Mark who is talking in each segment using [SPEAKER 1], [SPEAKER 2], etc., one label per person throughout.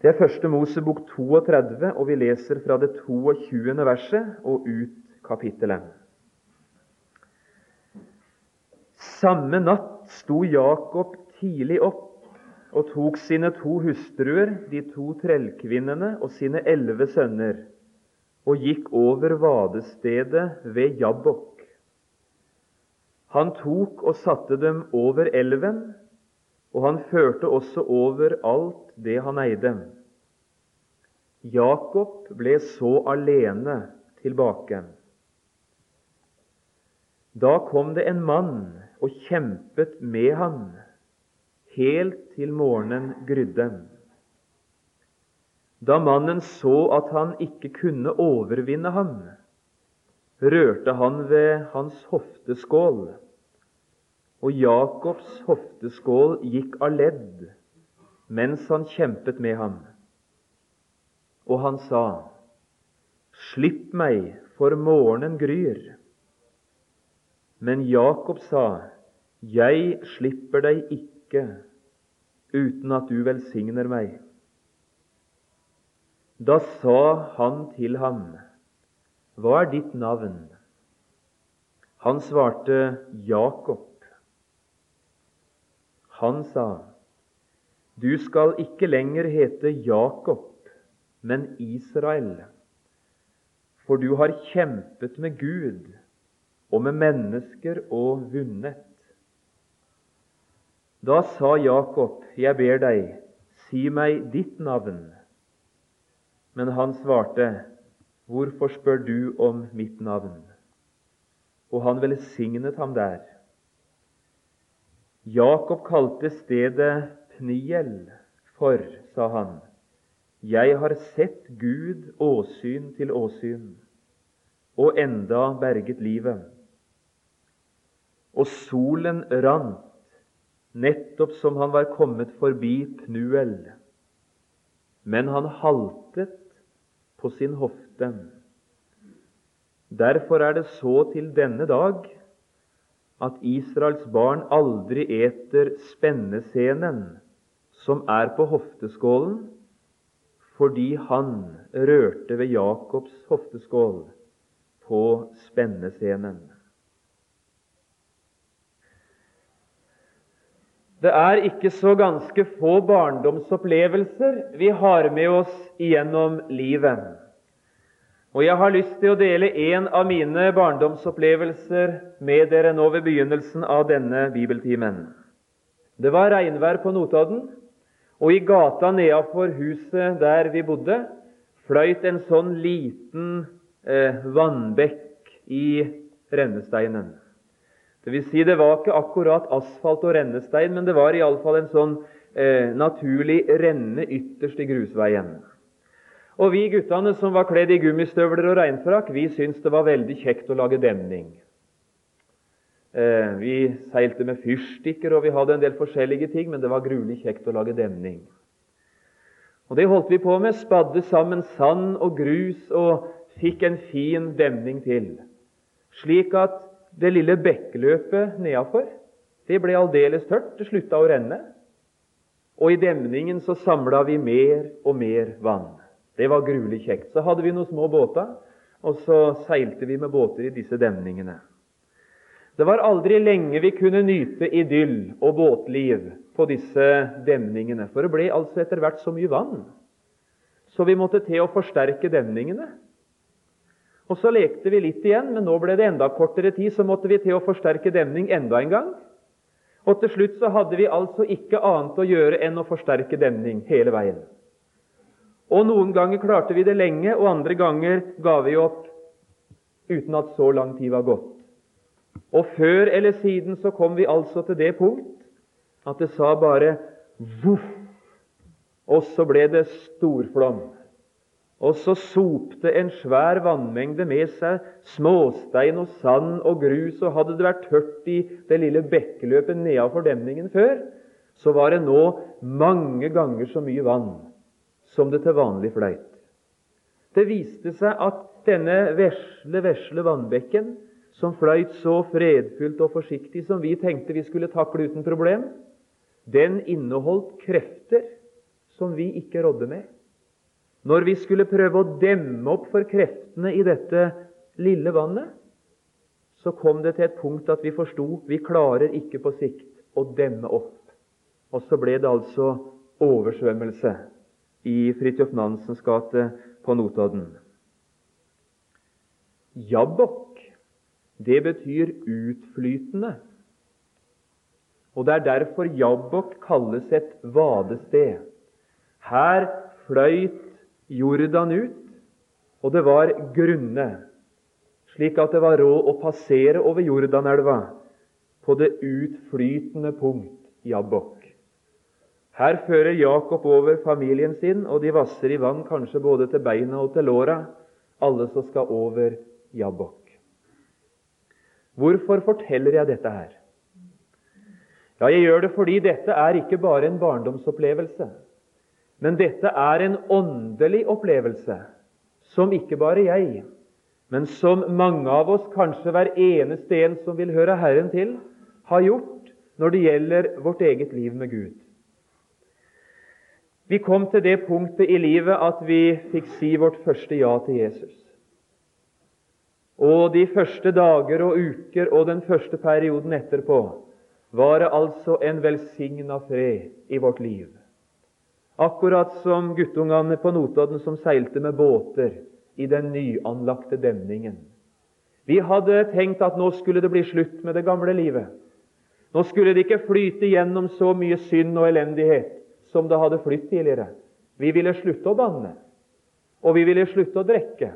[SPEAKER 1] Det er første Mosebok 32, og vi leser fra det 22. verset og ut kapittelet. Samme natt sto Jakob tidlig opp og tok sine to hustruer, de to trellkvinnene og sine elleve sønner, og gikk over vadestedet ved Jabbok. Han tok og satte dem over elven, og han førte også over alt det han eide. Jakob ble så alene tilbake. Da kom det en mann og kjempet med han helt til morgenen grydde. Da mannen så at han ikke kunne overvinne ham, rørte han ved hans hofteskål og Jakobs hofteskål gikk av ledd mens han kjempet med ham. Og han sa, Slipp meg, for morgenen gryr. Men Jakob sa, Jeg slipper deg ikke uten at du velsigner meg. Da sa han til ham, Hva er ditt navn? Han svarte, Jakob. Han sa, Du skal ikke lenger hete Jakob, men Israel, for du har kjempet med Gud og med mennesker og vunnet. Da sa Jakob, Jeg ber deg, si meg ditt navn. Men han svarte, Hvorfor spør du om mitt navn? Og han velsignet ham der. Jakob kalte stedet Pniel, for, sa han, jeg har sett Gud åsyn til åsyn, og enda berget livet. Og solen rant, nettopp som han var kommet forbi Pnuel. Men han haltet på sin hofte. Derfor er det så til denne dag at Israels barn aldri eter spennescenen som er på hofteskålen, fordi han rørte ved Jakobs hofteskål på spennescenen. Det er ikke så ganske få barndomsopplevelser vi har med oss gjennom livet. Og jeg har lyst til å dele en av mine barndomsopplevelser med dere nå ved begynnelsen av denne bibeltimen. Det var regnvær på Notodden, og i gata nedafor huset der vi bodde, fløyt en sånn liten eh, vannbekk i rennesteinen. Det vil si, det var ikke akkurat asfalt og rennestein, men det var iallfall en sånn eh, naturlig renne ytterst i grusveien. Og vi guttene som var kledd i gummistøvler og regnfrakk, vi syntes det var veldig kjekt å lage demning. Eh, vi seilte med fyrstikker, og vi hadde en del forskjellige ting, men det var gruelig kjekt å lage demning. Og Det holdt vi på med. Spadde sammen sand og grus og fikk en fin demning til. Slik at det lille bekkeløpet nedafor det ble aldeles tørt. Det slutta å renne. Og i demningen så samla vi mer og mer vann. Det var gruelig kjekt. Så hadde vi noen små båter, og så seilte vi med båter i disse demningene. Det var aldri lenge vi kunne nyte idyll og båtliv på disse demningene, for det ble altså etter hvert så mye vann. Så vi måtte til å forsterke demningene. Og Så lekte vi litt igjen, men nå ble det enda kortere tid, så måtte vi til å forsterke demning enda en gang. Og til slutt så hadde vi altså ikke annet å gjøre enn å forsterke demning hele veien. Og Noen ganger klarte vi det lenge, og andre ganger ga vi opp uten at så lang tid var gått. Og før eller siden så kom vi altså til det punkt at det sa bare voff, og så ble det storflom. Og så sopte en svær vannmengde med seg småstein og sand og grus, og hadde det vært tørt i det lille bekkeløpet nedafor demningen før, så var det nå mange ganger så mye vann som det til vanlig fløyt. Det viste seg at denne vesle, vesle vannbekken, som fløyt så fredfullt og forsiktig som vi tenkte vi skulle takle uten problem, den inneholdt krefter som vi ikke rådde med. Når vi skulle prøve å demme opp for kreftene i dette lille vannet, så kom det til et punkt at vi forsto vi klarer ikke på sikt å demme opp. Og så ble det altså oversvømmelse i Fridtjof Nansens gate på Notodden. Jabbok, det betyr utflytende. Og Det er derfor Jabbok kalles et vadested. Her fløyt Jordan ut, og det var grunne, slik at det var råd å passere over Jordanelva på det utflytende punkt Jabbok. Her fører Jakob over familien sin, og de vasser i vann kanskje både til beina og til låra, alle som skal over Jabbok. Hvorfor forteller jeg dette her? Ja, Jeg gjør det fordi dette er ikke bare en barndomsopplevelse. Men dette er en åndelig opplevelse som ikke bare jeg, men som mange av oss, kanskje hver eneste en som vil høre Herren til, har gjort når det gjelder vårt eget liv med Gud. Vi kom til det punktet i livet at vi fikk si vårt første ja til Jesus. Og de første dager og uker og den første perioden etterpå var det altså en velsigna fred i vårt liv. Akkurat som guttungene på Notodden som seilte med båter i den nyanlagte demningen. Vi hadde tenkt at nå skulle det bli slutt med det gamle livet. Nå skulle det ikke flyte gjennom så mye synd og elendighet som det hadde flytt tidligere. Vi ville slutte å banne, og vi ville slutte å drikke.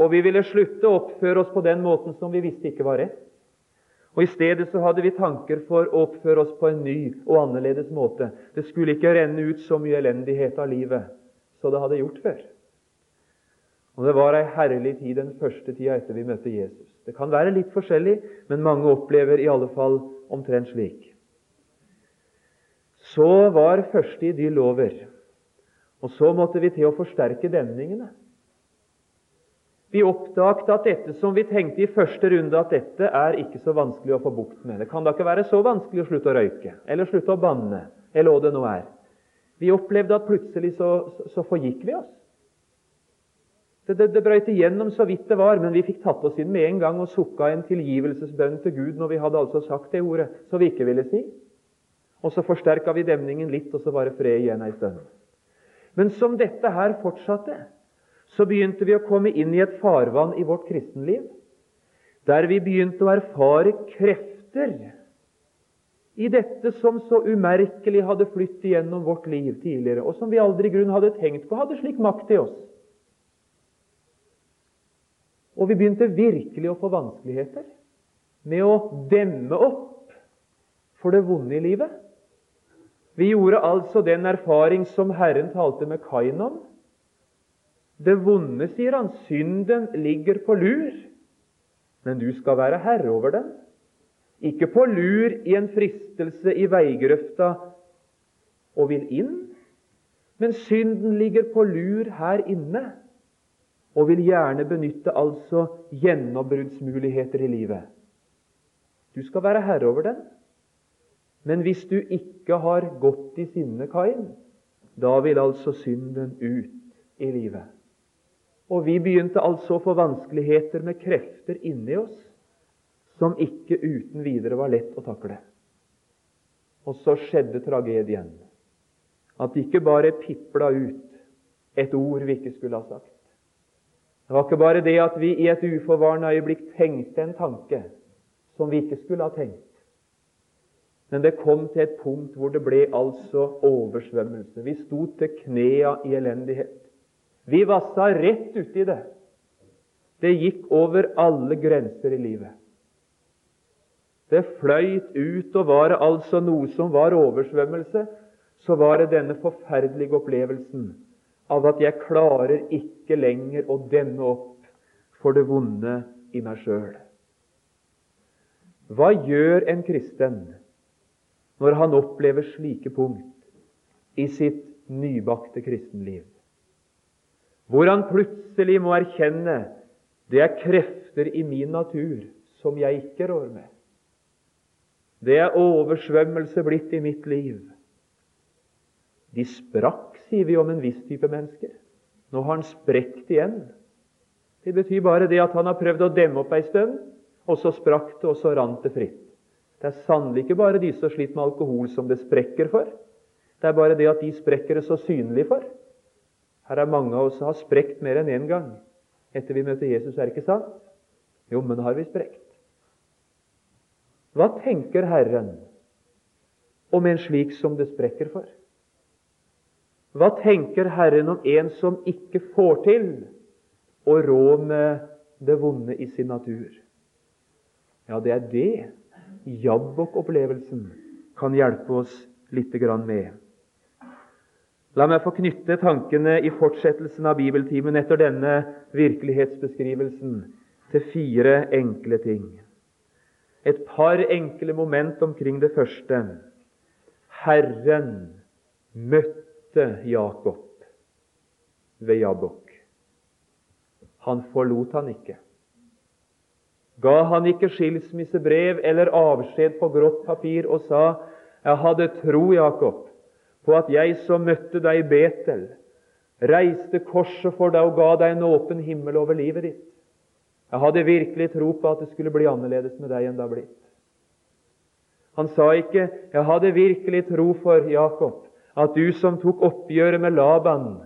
[SPEAKER 1] Og vi ville slutte å oppføre oss på den måten som vi visste ikke var rett. Og I stedet så hadde vi tanker for å oppføre oss på en ny og annerledes måte. Det skulle ikke renne ut så mye elendighet av livet som det hadde gjort før. Og Det var ei herlig tid den første tida etter vi møtte Jesus. Det kan være litt forskjellig, men mange opplever i alle fall omtrent slik. Så var første idyll over, og så måtte vi til å forsterke demningene. Vi oppdaget at dette som vi tenkte i første runde, at dette er ikke så vanskelig å få bukt med. Det kan da ikke være så vanskelig å slutte å røyke eller slutte å banne, eller hva det nå er. Vi opplevde at plutselig så, så forgikk vi oss. Det, det, det brøyt igjennom så vidt det var, men vi fikk tatt oss inn med en gang og sukka en tilgivelsesbønn til Gud når vi hadde altså sagt det ordet som vi ikke ville si. Og så forsterka vi demningen litt, og så var det fred igjen ei stund. Men som dette her fortsatte, så begynte vi å komme inn i et farvann i vårt kristenliv der vi begynte å erfare krefter i dette som så umerkelig hadde flytt igjennom vårt liv tidligere, og som vi aldri i grunn hadde tenkt på hadde slik makt i oss. Og vi begynte virkelig å få vanskeligheter med å demme opp for det vonde i livet. Vi gjorde altså den erfaring som Herren talte med Kain om, det vonde, sier han, synden ligger på lur, men du skal være herre over den. Ikke på lur i en fristelse i veigrøfta og vil inn, men synden ligger på lur her inne og vil gjerne benytte altså gjennombruddsmuligheter i livet. Du skal være herre over den. Men hvis du ikke har gått i sinne, Kain, da vil altså synden ut i livet. Og vi begynte altså å få vanskeligheter med krefter inni oss som ikke uten videre var lett å takle. Og så skjedde tragedien. At det ikke bare pipla ut et ord vi ikke skulle ha sagt. Det var ikke bare det at vi i et uforvarende øyeblikk tenkte en tanke som vi ikke skulle ha tenkt. Men det kom til et punkt hvor det ble altså oversvømmelse. Vi sto til knea i elendighet. Vi vassa rett uti det. Det gikk over alle grenser i livet. Det fløyt ut, og var det altså noe som var oversvømmelse, så var det denne forferdelige opplevelsen av at jeg klarer ikke lenger å demme opp for det vonde i meg sjøl. Hva gjør en kristen når han opplever slike punkt i sitt nybakte kristenliv? hvor han plutselig må erkjenne det er krefter i min natur som jeg ikke rår med. Det er oversvømmelse blitt i mitt liv. De sprakk, sier vi om en viss type mennesker. Nå har han sprekt igjen. Det betyr bare det at han har prøvd å demme opp ei stund, og så sprakk det, og så rant det fritt. Det er sannelig ikke bare de som sliter med alkohol, som det sprekker for. Det er bare det at de sprekker det så synlig for. Her er mange av oss som har sprekt mer enn én gang etter vi møter Jesus, er det ikke sant? Jo, men har vi sprekt. Hva tenker Herren om en slik som det sprekker for? Hva tenker Herren om en som ikke får til å rå med det vonde i sin natur? Ja, det er det Jabbok-opplevelsen kan hjelpe oss litt med. La meg få knytte tankene i fortsettelsen av bibeltimen etter denne virkelighetsbeskrivelsen til fire enkle ting. Et par enkle moment omkring det første. Herren møtte Jakob ved Jabbok. Han forlot han ikke. Ga han ikke skilsmissebrev eller avskjed på grått papir og sa 'Jeg hadde tro, Jakob, på at jeg som møtte deg i Betel, reiste korset for deg og ga deg en åpen himmel over livet ditt'. Jeg hadde virkelig tro på at det skulle bli annerledes med deg enn det har blitt. Han sa ikke 'Jeg hadde virkelig tro for Jakob, at du som tok oppgjøret med Laban,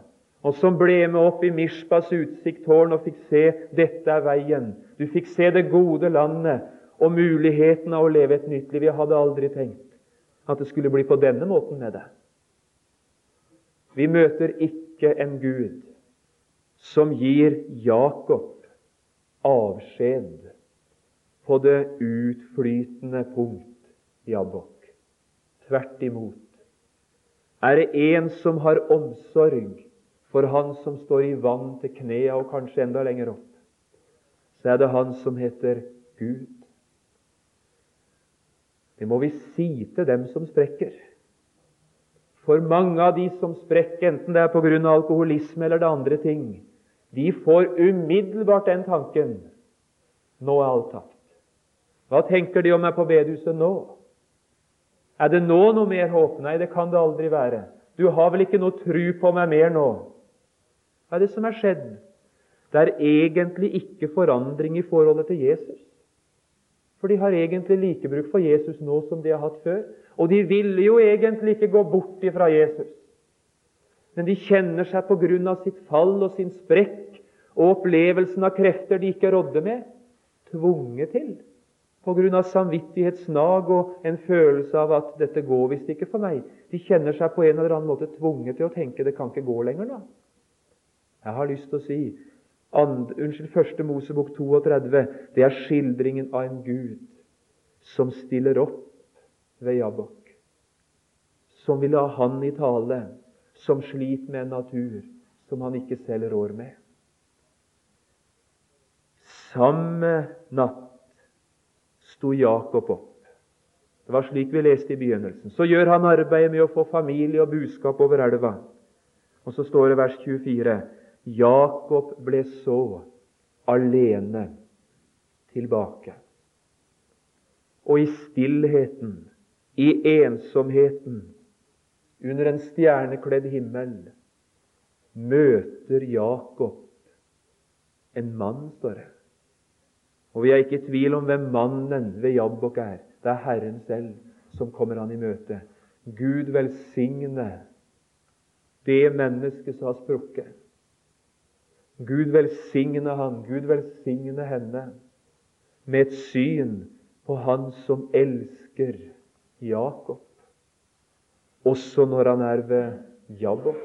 [SPEAKER 1] og som ble med opp i Mishpas utsikttårn og fikk se dette er veien. Du fikk se det gode landet og muligheten av å leve et nytt liv. Jeg hadde aldri tenkt at det skulle bli på denne måten med deg. Vi møter ikke en Gud som gir Jakob avskjed på det utflytende punkt i Abbok. Tvert imot. Er det en som har omsorg for han som står i vann til knea og kanskje enda lenger opp, så er det han som heter Gud. Det må vi si til dem som sprekker. For mange av de som sprekker, enten det er pga. alkoholisme eller det andre ting, de får umiddelbart den tanken nå er alt tapt. Hva tenker de om meg på bedehuset nå? Er det nå noe mer håp? Nei, det kan det aldri være. Du har vel ikke noe tru på meg mer nå? Hva er det som er skjedd? Det er egentlig ikke forandring i forholdet til Jesus. For de har egentlig likebruk for Jesus nå som de har hatt før. Og de ville jo egentlig ikke gå bort ifra Jesus. Men de kjenner seg av sitt fall og sin sprekk og opplevelsen av krefter de ikke rådde med, tvunget til av samvittighetsnag og en følelse av at 'dette går visst ikke for meg'. De kjenner seg på en eller annen måte tvunget til å tenke 'det kan ikke gå lenger nå'. Jeg har lyst til å si and, unnskyld, Første Mosebok 32 det er skildringen av en Gud som stiller opp ved Jabbok, som vil ha Han i tale som sliter med en natur som han ikke selv rår med. Samme natt sto Jakob opp. Det var slik vi leste i begynnelsen. Så gjør han arbeidet med å få familie og buskap over elva. Og så står det vers 24.: Jakob ble så alene tilbake. Og i stillheten, i ensomheten, under en stjernekledd himmel møter Jakob en mann, står det. Og vi er ikke i tvil om hvem mannen ved Jabbok er. Det er Herren selv som kommer han i møte. Gud velsigne det mennesket som har sprukket. Gud velsigne han, Gud velsigne henne med et syn på han som elsker Jakob også når han er ved Jabbok.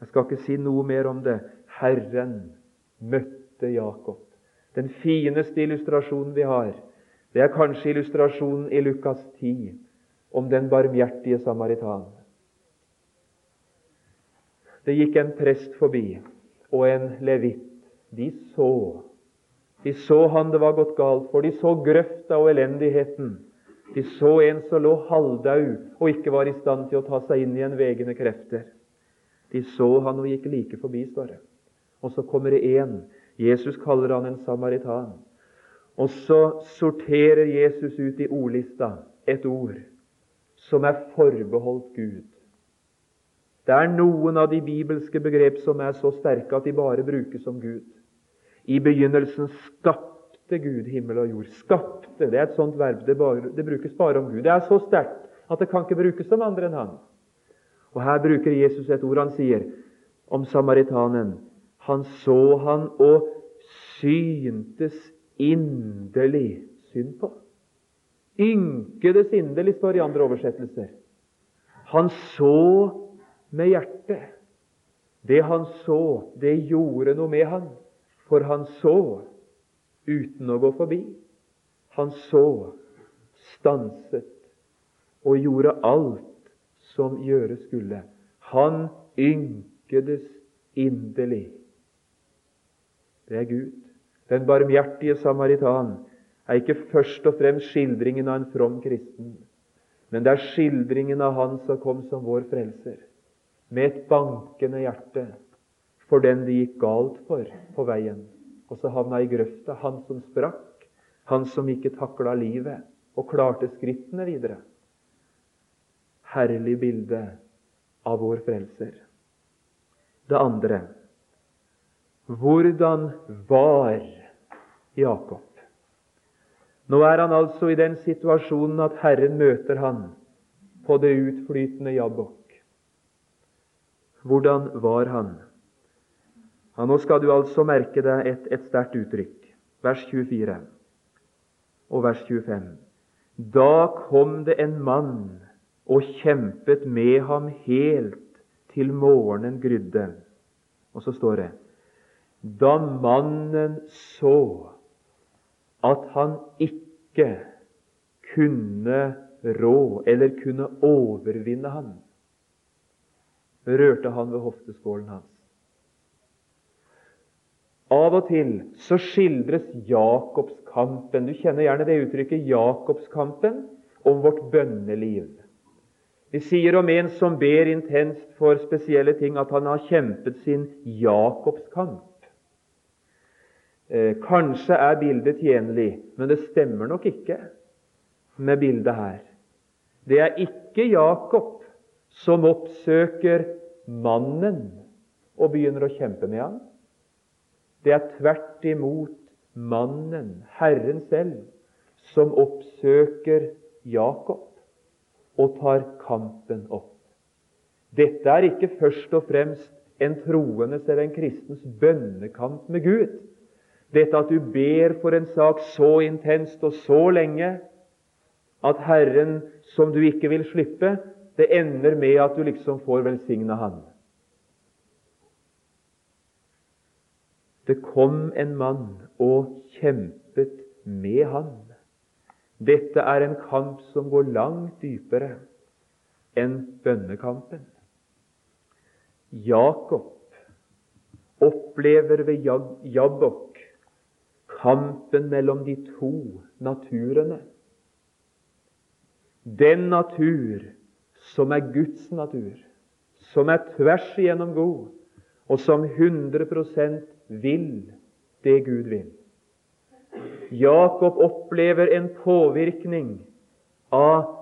[SPEAKER 1] Jeg skal ikke si noe mer om det. Herren møtte Jakob. Den fineste illustrasjonen vi har, det er kanskje illustrasjonen i Lukas 10 om den barmhjertige samaritan. Det gikk en prest forbi og en levitt. De så. De så han det var gått galt for. De så grøfta og elendigheten. De så en som lå halvdau og ikke var i stand til å ta seg inn i en vegende krefter. De så han og gikk like forbi, står det. Og så kommer det én. Jesus kaller han en samaritan. Og så sorterer Jesus ut i ordlista et ord som er forbeholdt Gud. Det er noen av de bibelske begrep som er så sterke at de bare brukes om Gud. I begynnelsen skapte Gud himmel og jord. Skapte, det er et sånt verb. Det, bare, det brukes bare om Gud. Det er så sterkt at det kan ikke brukes om andre enn Han. Og Her bruker Jesus et ord han sier om samaritanen. Han så han og syntes inderlig synd på. Ynkedes inderlig, står i andre oversettelser. Han så med hjertet. Det han så, det gjorde noe med han, for han så uten å gå forbi. Han så, stanset og gjorde alt som gjøres skulle. Han ynkedes inderlig. Det er Gud. Den barmhjertige samaritan er ikke først og fremst skildringen av en from kristen, men det er skildringen av Han som kom som vår frelser, med et bankende hjerte for den det gikk galt for på veien, og så havna i grøfta. Han som sprakk, han som ikke takla livet og klarte skrittene videre. Herlig bilde av vår frelser. Det andre hvordan var Jakob? Nå er han altså i den situasjonen at Herren møter han på det utflytende Jabbok. Hvordan var han? Ja, nå skal du altså merke deg et, et sterkt uttrykk. Vers 24 og vers 25. Da kom det en mann og kjempet med ham helt til morgenen grydde. Og så står det Da mannen så at han ikke kunne rå eller kunne overvinne ham, rørte han ved hofteskålen hans. Av og til så skildres Jakobskampen. Du kjenner gjerne det uttrykket 'Jakobskampen' om vårt bønneliv. Vi sier om en som ber intenst for spesielle ting, at han har kjempet sin Jakobskamp. Eh, kanskje er bildet tjenlig, men det stemmer nok ikke med bildet her. Det er ikke Jakob som oppsøker mannen og begynner å kjempe med ham. Det er tvert imot mannen, Herren selv, som oppsøker Jakob og tar kampen opp. Dette er ikke først og fremst en troendes eller en kristens bønnekamp med Gud. Dette at du ber for en sak så intenst og så lenge at Herren, som du ikke vil slippe, det ender med at du liksom får velsigna Han. Det kom en mann og kjempet med han. Dette er en kamp som går langt dypere enn bønnekampen. Jakob opplever ved Jabbok kampen mellom de to naturene. Den natur som er Guds natur, som er tvers igjennom god, og som 100% vil det Gud vil. Jakob opplever en påvirkning av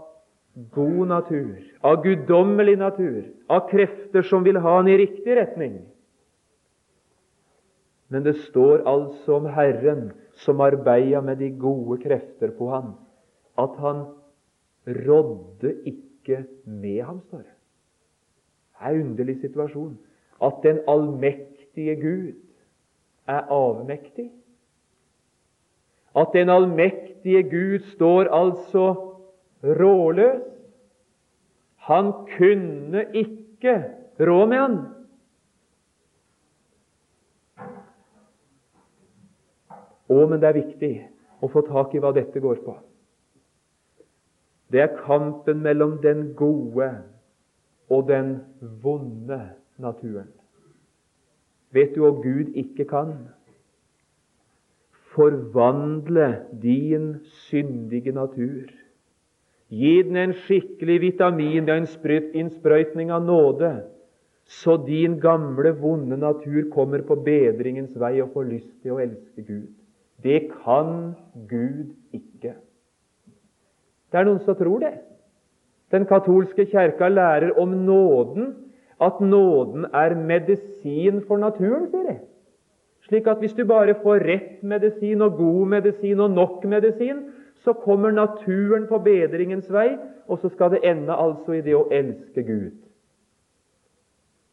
[SPEAKER 1] god natur, av guddommelig natur, av krefter som vil ha han i riktig retning. Men det står altså om Herren som arbeida med de gode krefter på ham, at han rådde ikke med ham, står det. Det er en underlig situasjon at den allmektige Gud er avmektig. At den allmektige Gud står altså råløs. Han kunne ikke rå med han. Å, men det er viktig å få tak i hva dette går på. Det er kampen mellom den gode og den vonde naturen. Vet du hva Gud ikke kan? Forvandle din syndige natur. Gi den en skikkelig vitamin og en innsprøytning av nåde, så din gamle, vonde natur kommer på bedringens vei og får lyst til å elske Gud. Det kan Gud ikke. Det er noen som tror det. Den katolske kjerka lærer om nåden at nåden er medisin for naturen, sier de. Slik at hvis du bare får rett medisin og god medisin og nok medisin, så kommer naturen på bedringens vei, og så skal det ende altså i det å elske Gud.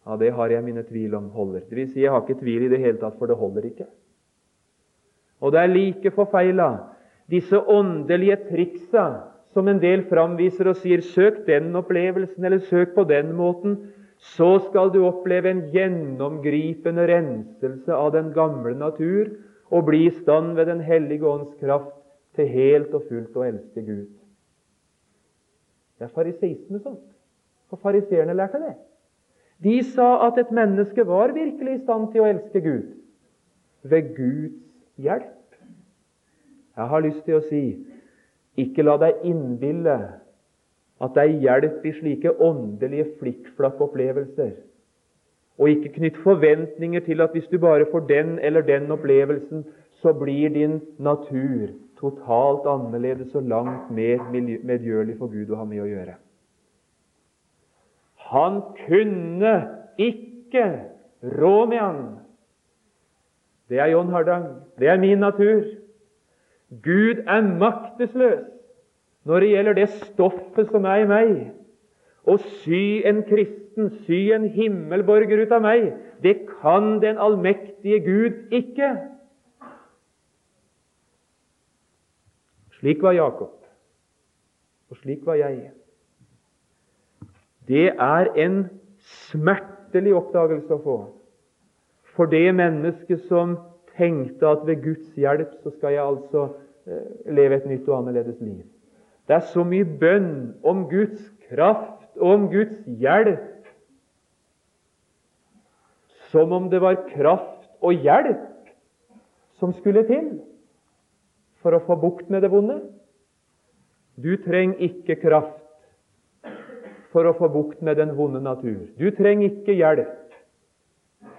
[SPEAKER 1] Ja, Det har jeg mine tvil om holder. Det vil si, jeg har ikke tvil i det hele tatt, for det holder ikke. Og det er like forfeila, disse åndelige triksa som en del framviser og sier 'søk den opplevelsen', eller 'søk på den måten', så skal du oppleve en gjennomgripende renselse av den gamle natur og bli i stand ved Den hellige ånds kraft til helt og fullt å elske Gud. Det er fariseisme sånt. For fariseerne lærte det. De sa at et menneske var virkelig i stand til å elske Gud ved Guds hjelp. Jeg har lyst til å si ikke la deg innbille at det er hjelp i slike åndelige flikkflakk-opplevelser. Og ikke knytt forventninger til at hvis du bare får den eller den opplevelsen, så blir din natur totalt annerledes og langt mer medgjørlig for Gud å ha med å gjøre. Han kunne ikke rå med han. Det er John Hardang. Det er min natur. Gud er maktesløs når det gjelder det stoffet som er i meg. Å sy en kristen, sy en himmelborger ut av meg, det kan den allmektige Gud ikke. Slik var Jakob, og slik var jeg. Det er en smertelig oppdagelse å få for det mennesket som tenkte at ved Guds hjelp så skal jeg altså leve et nytt og annerledes liv. Det er så mye bønn om Guds kraft og om Guds hjelp som om det var kraft og hjelp som skulle til for å få bukt med det vonde. Du trenger ikke kraft for å få bukt med den vonde natur. Du trenger ikke hjelp,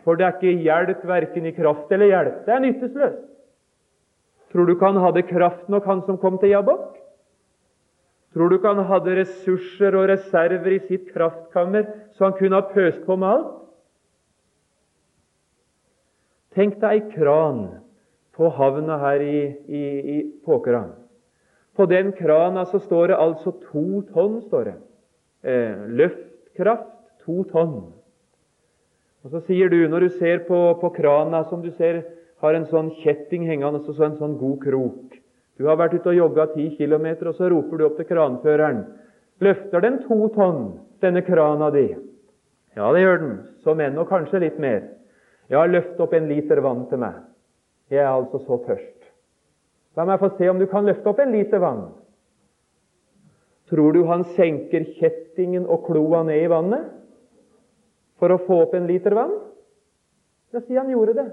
[SPEAKER 1] for det er ikke hjelp verken i kraft eller hjelp. Det er nytteløst. Tror du ikke han hadde kraft nok, han som kom til Jabbok? Tror du ikke han hadde ressurser og reserver i sitt kraftkammer, så han kunne ha pøst på med alt? Tenk deg ei kran på havna her i, i, i Påkra. På den krana så står det altså to tonn. står det. Eh, løftkraft to tonn. Og Så sier du, når du ser på, på krana som du ser har en sånn kjetting hengende, og så en sånn god krok Du har vært ute og jogga ti kilometer, og så roper du opp til kranføreren. Løfter den to tonn, denne krana di? Ja, det gjør den. Som enn, og kanskje litt mer. Ja, løft opp en liter vann til meg. Jeg er altså så tørst. La meg få se om du kan løfte opp en liter vann. Tror du han senker kjettingen og kloa ned i vannet for å få opp en liter vann? Ja, si han gjorde det.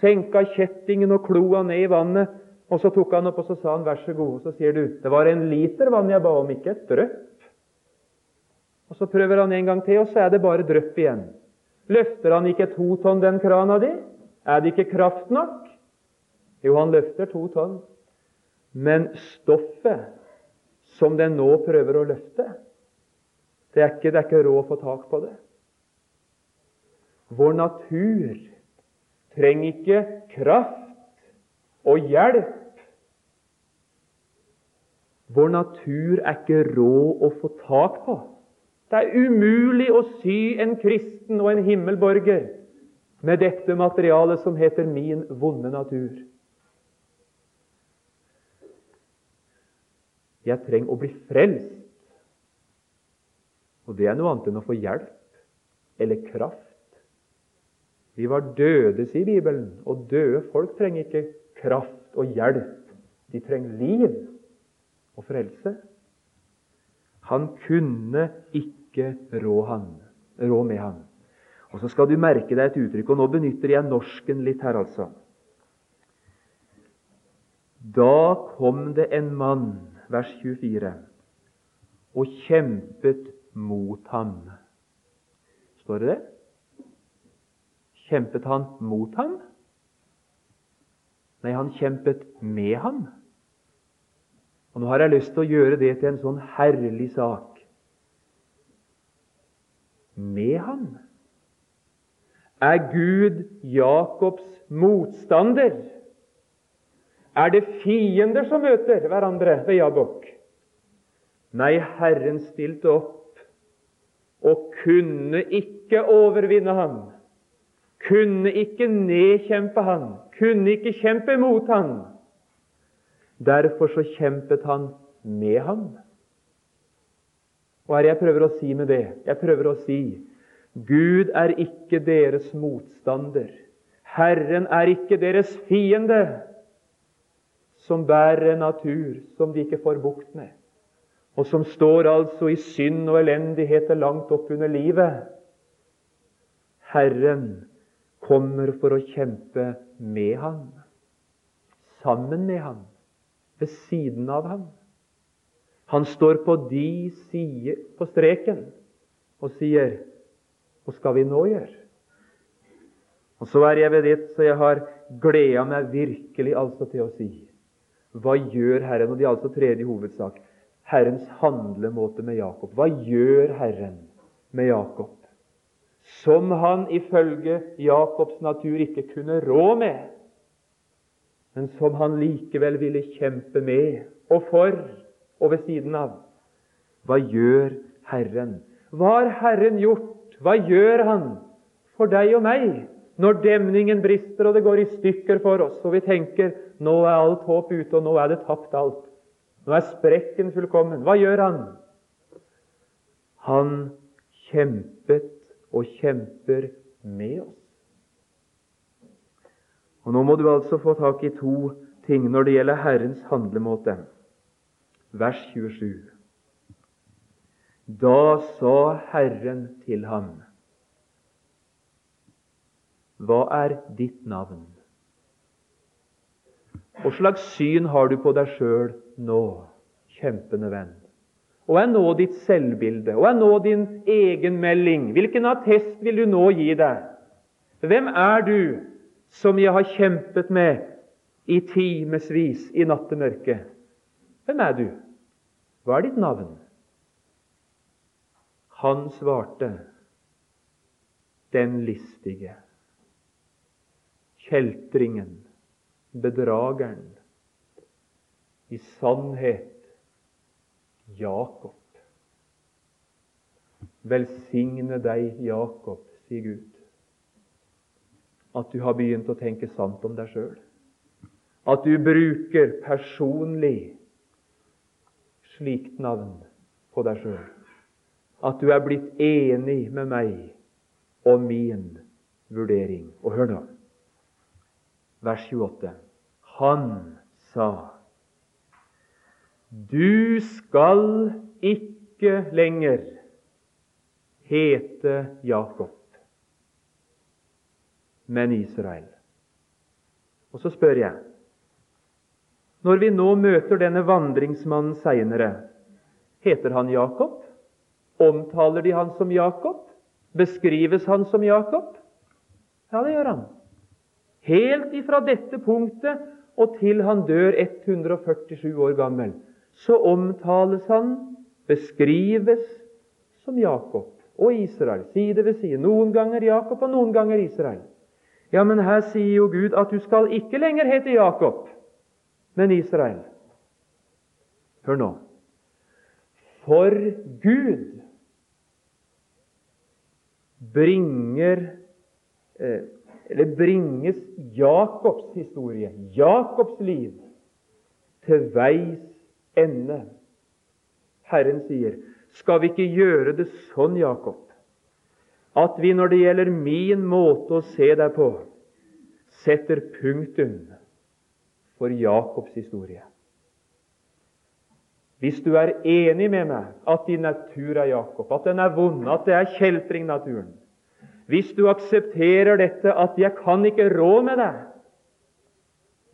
[SPEAKER 1] Senka kjettingen og kloa ned i vannet, og så tok han opp og så sa han, 'Vær så god.' Og så sier du, 'Det var en liter vann jeg ba om, ikke et drypp.' Og Så prøver han en gang til, og så er det bare drypp igjen. Løfter han ikke to tonn, den krana di? Er det ikke kraft nok? Jo, han løfter to tonn. Men stoffet som den nå prøver å løfte, det er ikke, det er ikke råd å få tak på det. Vår natur trenger ikke kraft og hjelp. Vår natur er ikke råd å få tak på. Det er umulig å sy en kristen og en himmelborger med dette materialet som heter min vonde natur. Jeg trenger å bli frelst. Og det er noe annet enn å få hjelp eller kraft. Vi var døde, sier Bibelen, og døde folk trenger ikke kraft og hjelp. De trenger liv og frelse. Han kunne ikke rå, han, rå med han. Og Så skal du merke deg et uttrykk, og nå benytter jeg norsken litt her, altså. Da kom det en mann vers 24, og kjempet mot ham. Står det det? Kjempet han mot ham? Nei, han kjempet med ham. Og Nå har jeg lyst til å gjøre det til en sånn herlig sak. Med ham. Er Gud Jakobs motstander? Er det fiender som møter hverandre ved Jabok? Nei, Herren stilte opp og kunne ikke overvinne ham. Kunne ikke nedkjempe han, kunne ikke kjempe mot han. Derfor så kjempet han med ham. Hva er det jeg prøver å si med det? Jeg prøver å si Gud er ikke deres motstander. Herren er ikke deres fiende som bærer en natur som de ikke får bukt med, og som står altså i synd og elendigheter langt opp under livet. Herren kommer for å kjempe med ham, sammen med ham, ved siden av ham. Han står på de sider på streken og sier Hva skal vi nå gjøre? Og så er jeg ved det, så jeg har gleda meg virkelig altså til å si hva gjør Herren? Og det er altså tredje hovedsak. Herrens handlemåte med Jakob. Hva gjør Herren med Jakob? Som han ifølge Jakobs natur ikke kunne rå med, men som han likevel ville kjempe med og for og ved siden av. Hva gjør Herren? Hva har Herren gjort? Hva gjør Han for deg og meg når demningen brister og det går i stykker for oss, og vi tenker nå er alt håp ute, og nå er det tapt alt. Nå er sprekken fullkommen. Hva gjør han? Han kjempet og kjemper med oss. Og Nå må du altså få tak i to ting når det gjelder Herrens handlemåte. Vers 27. Da sa Herren til ham Hva er ditt navn? Hva slags syn har du på deg sjøl nå, kjempende venn? Og er nå ditt selvbilde? Og er nå din egenmelding? Hvilken attest vil du nå gi deg? Hvem er du som jeg har kjempet med i timevis i nattemørket? Hvem er du? Hva er ditt navn? Han svarte, den listige, kjeltringen, bedrageren. I sannhet Jakob. Velsigne deg, Jakob, sier Gud, at du har begynt å tenke sant om deg sjøl. At du bruker personlig slikt navn på deg sjøl. At du er blitt enig med meg og min vurdering. Og hør nå vers 28. Han sa Du skal ikke lenger hete Jakob, men Israel. Og så spør jeg Når vi nå møter denne vandringsmannen seinere, heter han Jakob? Omtaler de han som Jakob? Beskrives han som Jakob? Ja, det gjør han. Helt ifra dette punktet og til han dør 147 år gammel, så omtales han, beskrives, som Jakob og Israel, side ved side. Noen ganger Jakob og noen ganger Israel. Ja, men her sier jo Gud at du skal ikke lenger hete Jakob, men Israel. Hør nå. For Gud bringer eh, eller bringes Jakobs historie, Jakobs liv, til veis ende. Herren sier, skal vi ikke gjøre det sånn, Jakob, at vi når det gjelder min måte å se deg på, setter punktum for Jakobs historie? Hvis du er enig med meg at din natur er Jakob, at den er vond, at det er kjeltringnaturen, hvis du aksepterer dette at 'jeg kan ikke rå med deg',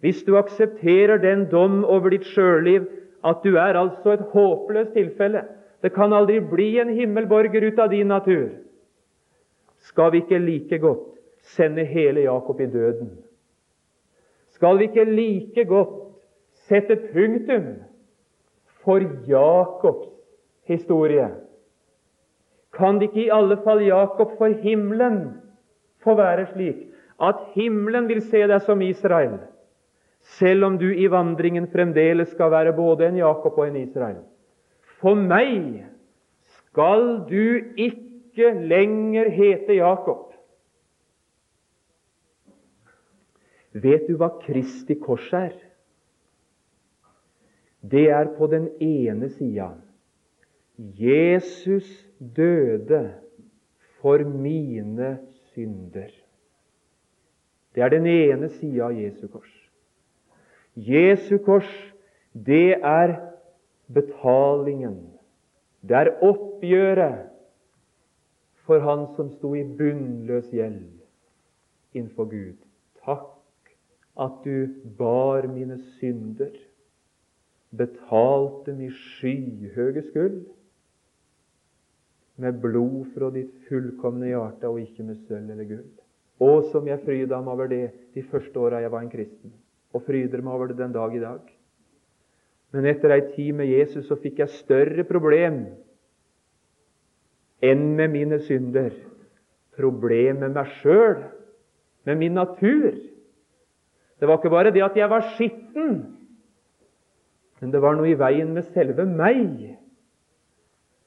[SPEAKER 1] hvis du aksepterer den dom over ditt sjølliv at du er altså et håpløst tilfelle Det kan aldri bli en himmelborger ut av din natur. Skal vi ikke like godt sende hele Jakob i døden? Skal vi ikke like godt sette punktum for Jakobs historie? Kan det ikke i alle fall Jakob for himmelen få være slik at himmelen vil se deg som Israel, selv om du i vandringen fremdeles skal være både en Jakob og en Israel. For meg skal du ikke lenger hete Jakob. Vet du hva Kristi kors er? Det er på den ene sida Jesus døde for mine synder. Det er den ene sida av Jesu kors. Jesu kors, det er betalingen. Det er oppgjøret for han som sto i bunnløs gjeld innenfor Gud. Takk at du bar mine synder, betalte min skyhøge skyld med blod fra ditt fullkomne hjerte og ikke med sølv eller gull. Og som jeg fryda meg over det de første åra jeg var en kristen, og fryder meg over det den dag i dag. Men etter ei tid med Jesus så fikk jeg større problem enn med mine synder. Problem med meg sjøl, med min natur. Det var ikke bare det at jeg var skitten, men det var noe i veien med selve meg.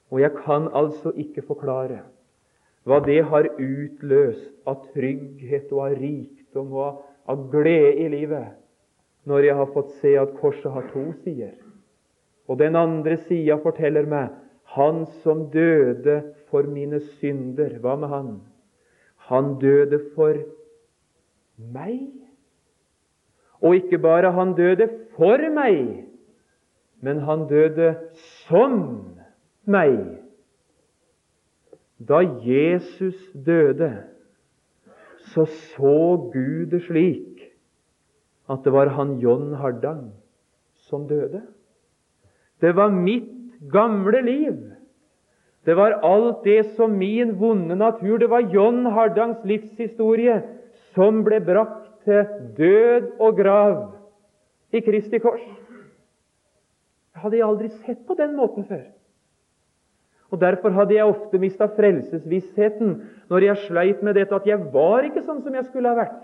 [SPEAKER 1] Og jeg kan altså ikke forklare hva det har utløst av trygghet og av rikdom og av, glede i livet når jeg har fått se at korset har to sider. Og den andre sida forteller meg han som døde for mine synder. Hva med han? Han døde for meg. Og ikke bare han døde for meg, men han døde som meg. Da Jesus døde, så så Gud det slik at det var han John Hardang som døde. Det var mitt gamle liv. Det var alt det som min vonde natur Det var John Hardangs livshistorie som ble brakt til død og grav i Kristi kors. Jeg hadde jeg aldri sett på den måten før. Og Derfor hadde jeg ofte mista frelsesvissheten når jeg sleit med dette at jeg var ikke sånn som jeg skulle ha vært.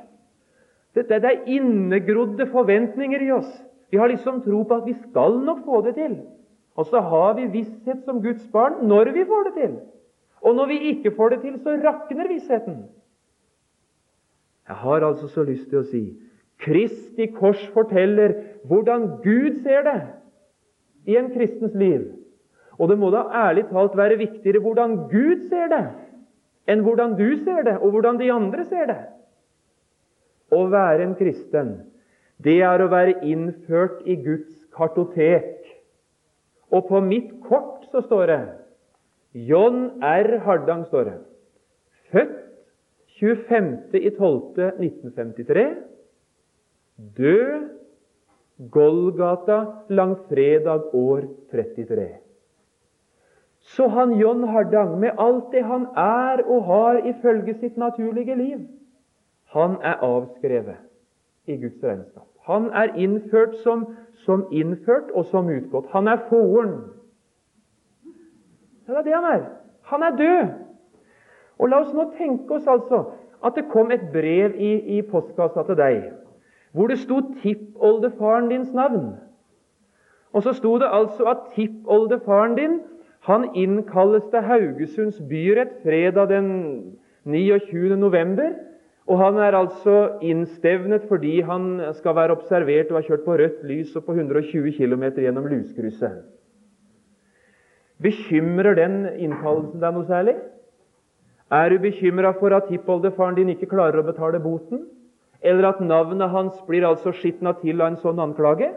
[SPEAKER 1] Dette det er innegrodde forventninger i oss. Vi har liksom tro på at vi skal nok få det til. Og så har vi visshet som Guds barn når vi får det til. Og når vi ikke får det til, så rakner vissheten. Jeg har altså så lyst til å si Kristi kors forteller hvordan Gud ser det i en kristens liv. Og det må da ærlig talt være viktigere hvordan Gud ser det, enn hvordan du ser det, og hvordan de andre ser det. Å være en kristen, det er å være innført i Guds kartotek. Og på mitt kort så står det John R. Hardang. står det. Født 25.12.1953. Død Golgata langfredag år 33. Så han John Hardang, med alt det han er og har ifølge sitt naturlige liv, han er avskrevet i Guds regnskap. Han er innført som, som innført og som utgått. Han er foren. Det er det han er. Han er død. Og La oss nå tenke oss altså at det kom et brev i, i postkassa til deg hvor det sto tippoldefaren dins navn. Og så sto det altså at tippoldefaren din han innkalles til Haugesunds byrett fredag den 29. november. Og han er altså innstevnet fordi han skal være observert og har kjørt på rødt lys og på 120 km gjennom luskrysset. Bekymrer den innkallelsen deg noe særlig? Er du bekymra for at tippoldefaren din ikke klarer å betale boten? Eller at navnet hans blir altså skitna til av en sånn anklage?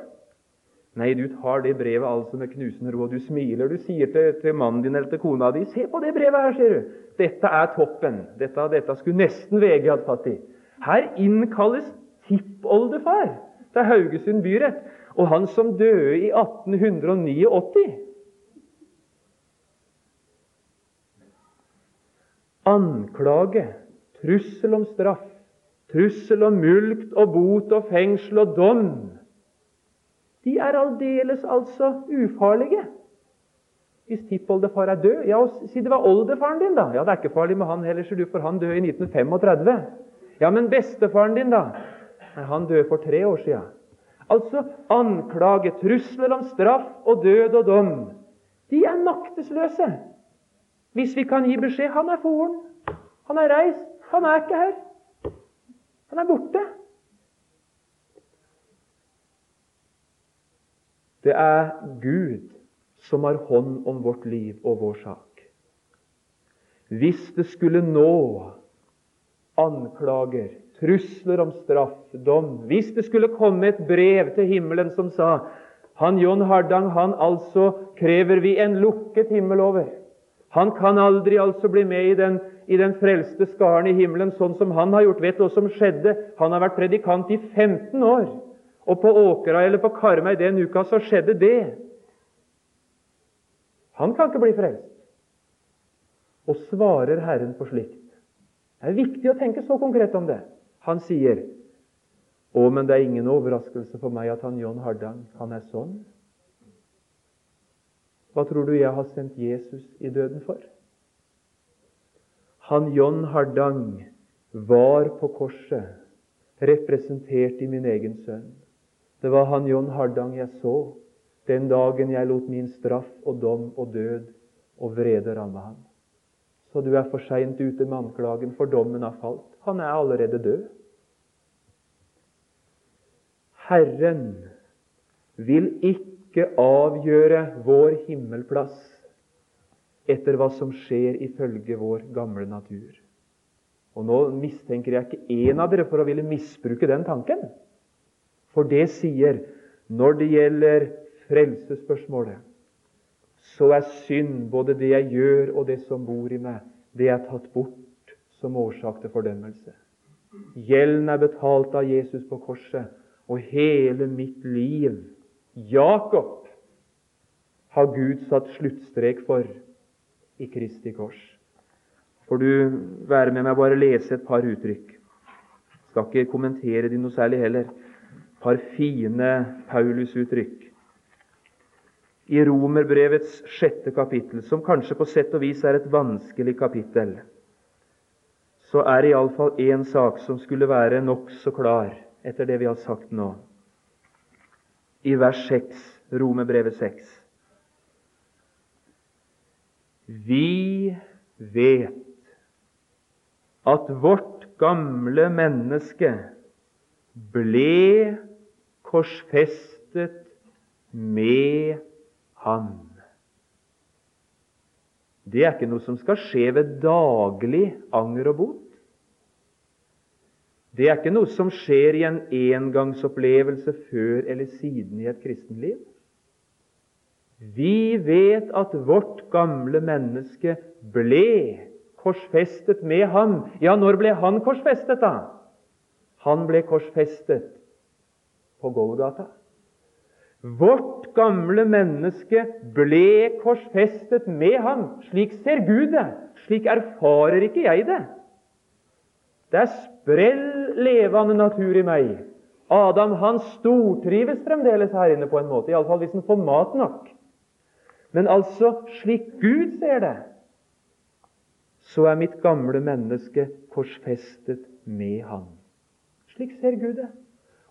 [SPEAKER 1] Nei, du tar det brevet altså med knusende ro, og du smiler. Du sier til, til, mannen din eller til kona di 'Se på det brevet her, sier du. Dette er toppen. Dette, dette skulle nesten VG hatt fatt i.' Her innkalles tippoldefar til Haugesund byrett, og han som døde i 1889. Anklage, trussel om straff, trussel om mulkt og bot og fengsel og dom, de er aldeles altså ufarlige. Hvis tippoldefar er død Ja, si det var oldefaren din, da. Ja, det er ikke farlig med han heller, så du får han død i 1935. Ja, men bestefaren din, da? Nei, han døde for tre år sia. Altså anklage, trusler om straff og død og dom. De er maktesløse. Hvis vi kan gi beskjed han er foren, han er reist, han er ikke her. Han er borte. Det er Gud som har hånd om vårt liv og vår sak. Hvis det skulle nå anklager, trusler om straff, dom Hvis det skulle komme et brev til himmelen som sa han John Hardang han altså krever vi en lukket himmel over. Han kan aldri altså bli med i den, i den frelste skaren i himmelen, sånn som han har gjort. Vet du hva som skjedde? Han har vært predikant i 15 år. Og på Åkra eller på Karmøy den uka så skjedde det. Han kan ikke bli frelst. Og svarer Herren på slikt. Det er viktig å tenke så konkret om det. Han sier, 'Å, men det er ingen overraskelse for meg at han John Hardang, han er sånn.' Hva tror du jeg har sendt Jesus i døden for? Han John Hardang var på korset, representert i min egen sønn. Det var han John Hardang jeg så den dagen jeg lot min straff og dom og død og vrede ramme ham. Så du er for seint ute med anklagen, for dommen har falt. Han er allerede død. Herren vil ikke avgjøre vår himmelplass etter hva som skjer ifølge vår gamle natur. Og Nå mistenker jeg ikke én av dere for å ville misbruke den tanken. For det sier når det gjelder frelsesspørsmålet, så er synd, både det jeg gjør og det som bor i meg, det er tatt bort som årsak til fordømmelse. Gjelden er betalt av Jesus på korset, og hele mitt liv Jakob har Gud satt sluttstrek for i Kristi kors. Får du være med meg bare lese et par uttrykk. Skal ikke kommentere de noe særlig heller. Et par fine Paulus-uttrykk i Romerbrevets sjette kapittel, som kanskje på sett og vis er et vanskelig kapittel, så er det iallfall én sak som skulle være nokså klar etter det vi har sagt nå. I vers 6, Romerbrevet 6. Vi vet at vårt gamle menneske ble korsfestet med Han. Det er ikke noe som skal skje ved daglig anger og bot. Det er ikke noe som skjer i en engangsopplevelse før eller siden i et kristenliv. Vi vet at vårt gamle menneske ble korsfestet med ham. Ja, når ble han korsfestet, da? Han ble korsfestet på Golgata. Vårt gamle menneske ble korsfestet med ham. Slik ser Gud det. Slik erfarer ikke jeg det. Det er sprell levende natur i meg. Adam han stortrives fremdeles her inne på en måte, iallfall hvis han får mat nok. Men altså, slik Gud ser det, så er mitt gamle menneske korsfestet med ham. Slik ser Gud det.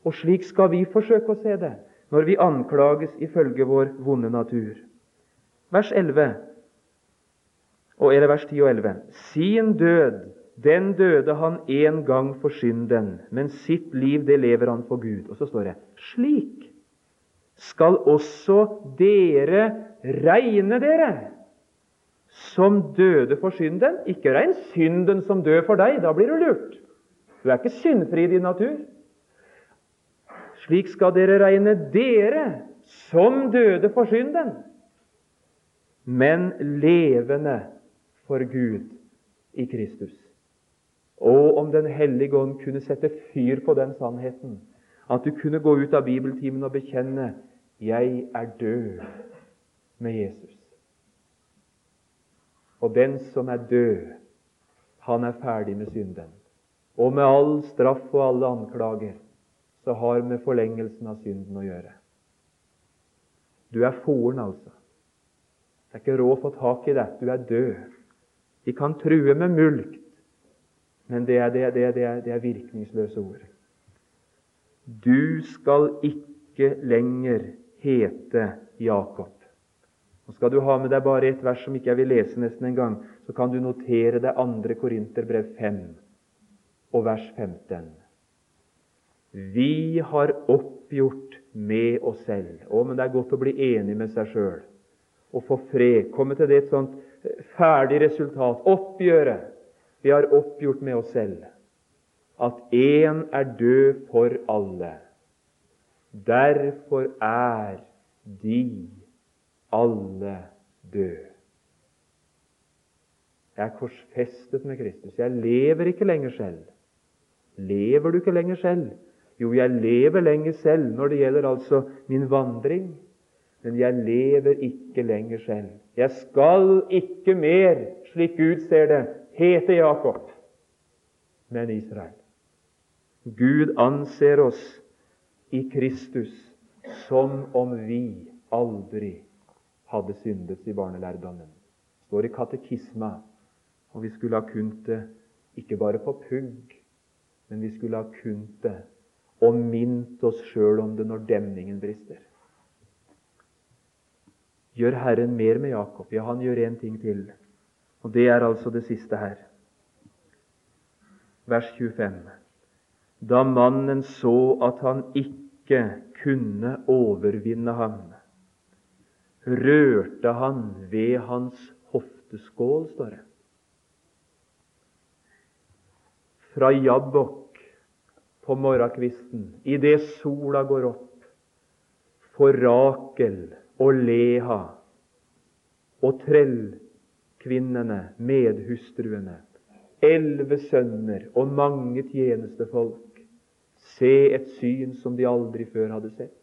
[SPEAKER 1] Og slik skal vi forsøke å se det når vi anklages ifølge vår vonde natur. Vers 11, eller vers 10 og 11. Sin død, den døde han en gang for synden, men sitt liv, det lever han for Gud. Og så står det slik skal også dere regne dere som døde for synden. Ikke regn synden som død for deg, da blir du lurt. Du er ikke syndfri i din natur. Slik skal dere regne dere som døde for synden, men levende for Gud i Kristus. Og om Den hellige ånd kunne sette fyr på den sannheten, at du kunne gå ut av bibeltimen og bekjenne 'Jeg er død med Jesus'. Og den som er død, han er ferdig med synden. Og med all straff og alle anklager så har med forlengelsen av synden å gjøre. Du er foren, altså. Det er ikke råd å få tak i deg. Du er død. De kan true med mulkt, men det er, det, det, det er, det er virkningsløse ord. Du skal ikke lenger hete Jakob. Og Skal du ha med deg bare et vers som ikke jeg vil lese nesten en gang, så kan du notere deg 2. Korinterbrev 5 og vers 15. Vi har oppgjort med oss selv. Å, men det er godt å bli enig med seg sjøl og få fred. Komme til det et sånt eh, ferdig resultat. Oppgjøret. Vi har oppgjort med oss selv at én er død for alle. Derfor er de alle døde. Jeg er korsfestet med Kristus. Jeg lever ikke lenger selv. Lever du ikke lenger selv? Jo, jeg lever lenger selv når det gjelder altså min vandring, men jeg lever ikke lenger selv. Jeg skal ikke mer, slik Gud ser det, hete Jakob, men Israel. Gud anser oss i Kristus som om vi aldri hadde syndet i barnelærdommen. Det står i katekisma, og vi skulle ha kunnet det ikke bare på pugg, men vi skulle ha kunnet det og mint oss sjøl om det når demningen brister. Gjør Herren mer med Jakob? Ja, han gjør én ting til. Og det er altså det siste her. Vers 25. Da mannen så at han ikke kunne overvinne ham, rørte han ved hans hofteskål, står det. Fra Jabbok på morgenkvisten, idet sola går opp, for Rakel og Leha og trellkvinnene, medhustruene, elleve sønner og mange tjenestefolk se et syn som de aldri før hadde sett.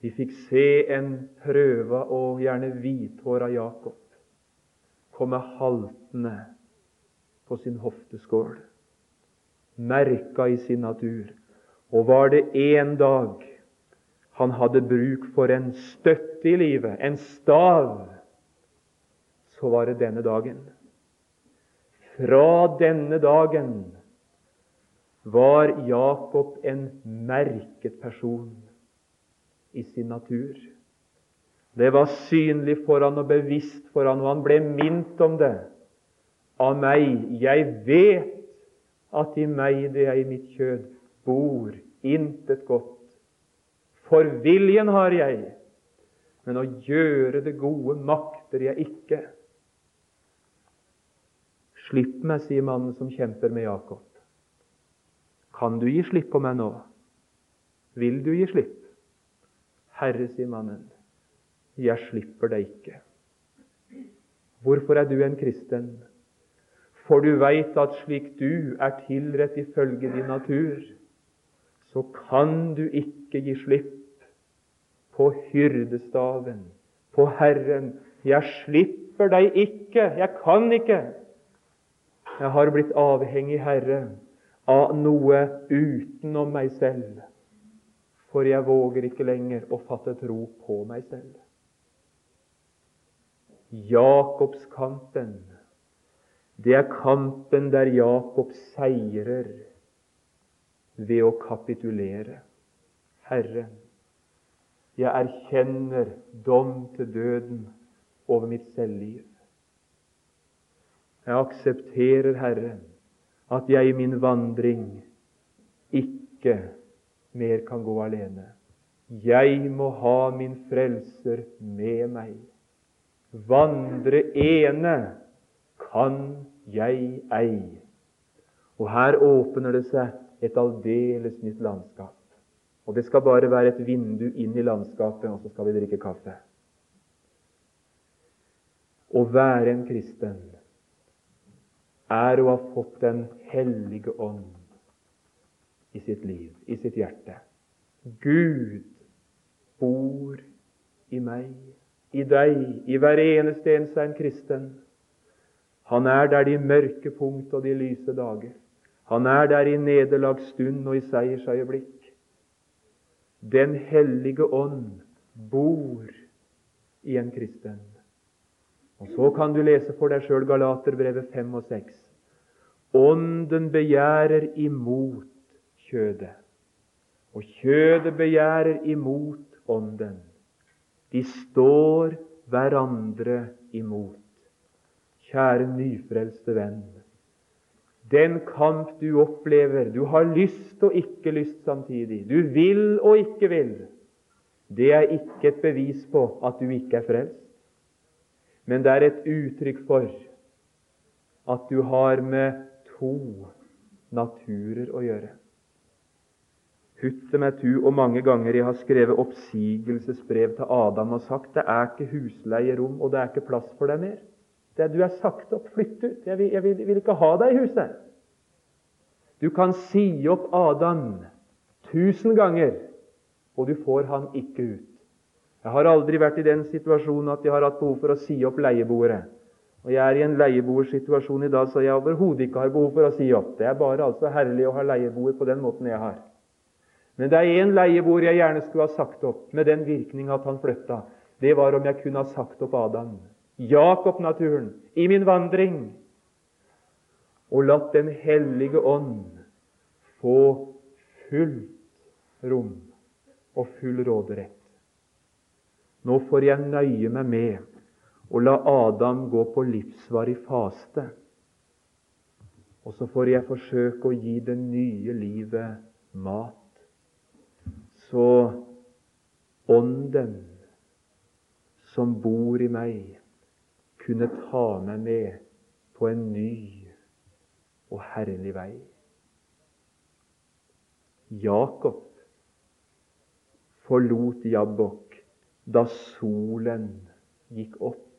[SPEAKER 1] De fikk se en prøva og gjerne hvithåra Jakob komme haltende på sin hofteskål merka i sin natur. Og var det en dag han hadde bruk for en støtte i livet, en stav, så var det denne dagen. Fra denne dagen var Jakob en merket person i sin natur. Det var synlig for han og bevisst for han, og han ble minnet om det av meg. Jeg vet at i meg, det er i mitt kjød, bor intet godt. For viljen har jeg, men å gjøre det gode makter jeg ikke. Slipp meg, sier mannen som kjemper med Jakob. Kan du gi slipp på meg nå? Vil du gi slipp? Herre, sier mannen, jeg slipper deg ikke. Hvorfor er du en kristen? For du veit at slik du er tilrett ifølge din natur, så kan du ikke gi slipp på hyrdestaven, på Herren. Jeg slipper deg ikke, jeg kan ikke. Jeg har blitt avhengig, Herre, av noe utenom meg selv, for jeg våger ikke lenger å fatte tro på meg selv. Jakobskampen det er kampen der Jakob seirer ved å kapitulere. Herre, jeg erkjenner dom til døden over mitt selvliv. Jeg aksepterer, Herre, at jeg i min vandring ikke mer kan gå alene. Jeg må ha min Frelser med meg. Vandre ene kan jeg ei. Og her åpner det seg et aldeles nytt landskap. Og det skal bare være et vindu inn i landskapet, og så skal vi drikke kaffe. Å være en kristen er å ha fått Den hellige ånd i sitt liv, i sitt hjerte. Gud bor i meg, i deg, i hver eneste en som er en kristen. Han er der de mørke punkt og de lyse dager. Han er der i nederlagsstund og i seiersøyeblikk. Den hellige ånd bor i en kristen. Og Så kan du lese for deg sjøl Galaterbrevet 5 og 6. Ånden begjærer imot kjødet, og kjødet begjærer imot ånden. De står hverandre imot. Kjære nyfrelste venn. Den kamp du opplever, du har lyst og ikke lyst samtidig, du vil og ikke vil, det er ikke et bevis på at du ikke er frelst, men det er et uttrykk for at du har med to naturer å gjøre. Hutte meg tu, og mange ganger jeg har skrevet oppsigelsesbrev til Adam og sagt det er ikke husleierom, og det er ikke plass for deg mer. Det, du er sagt opp. Flytt ut. Jeg vil, jeg vil, vil ikke ha deg i huset. Du kan si opp Adam tusen ganger, og du får han ikke ut. Jeg har aldri vært i den situasjonen at jeg har hatt behov for å si opp leieboere. Og Jeg er i en leieboersituasjon i dag så jeg overhodet ikke har behov for å si opp. Det er bare altså herlig å ha leieboer på den måten jeg har. Men det er én leieboer jeg gjerne skulle ha sagt opp, med den virkning at han flytta. Det var om jeg kunne ha sagt opp Adam. Jakob-naturen, i min vandring, og latt Den hellige ånd få fullt rom og full råderett. Nå får jeg nøye meg med å la Adam gå på livsvarig faste. Og så får jeg forsøke å gi det nye livet mat. Så Ånden som bor i meg, kunne ta meg med på en ny og herlig vei. Jakob forlot Jabbok da solen gikk opp.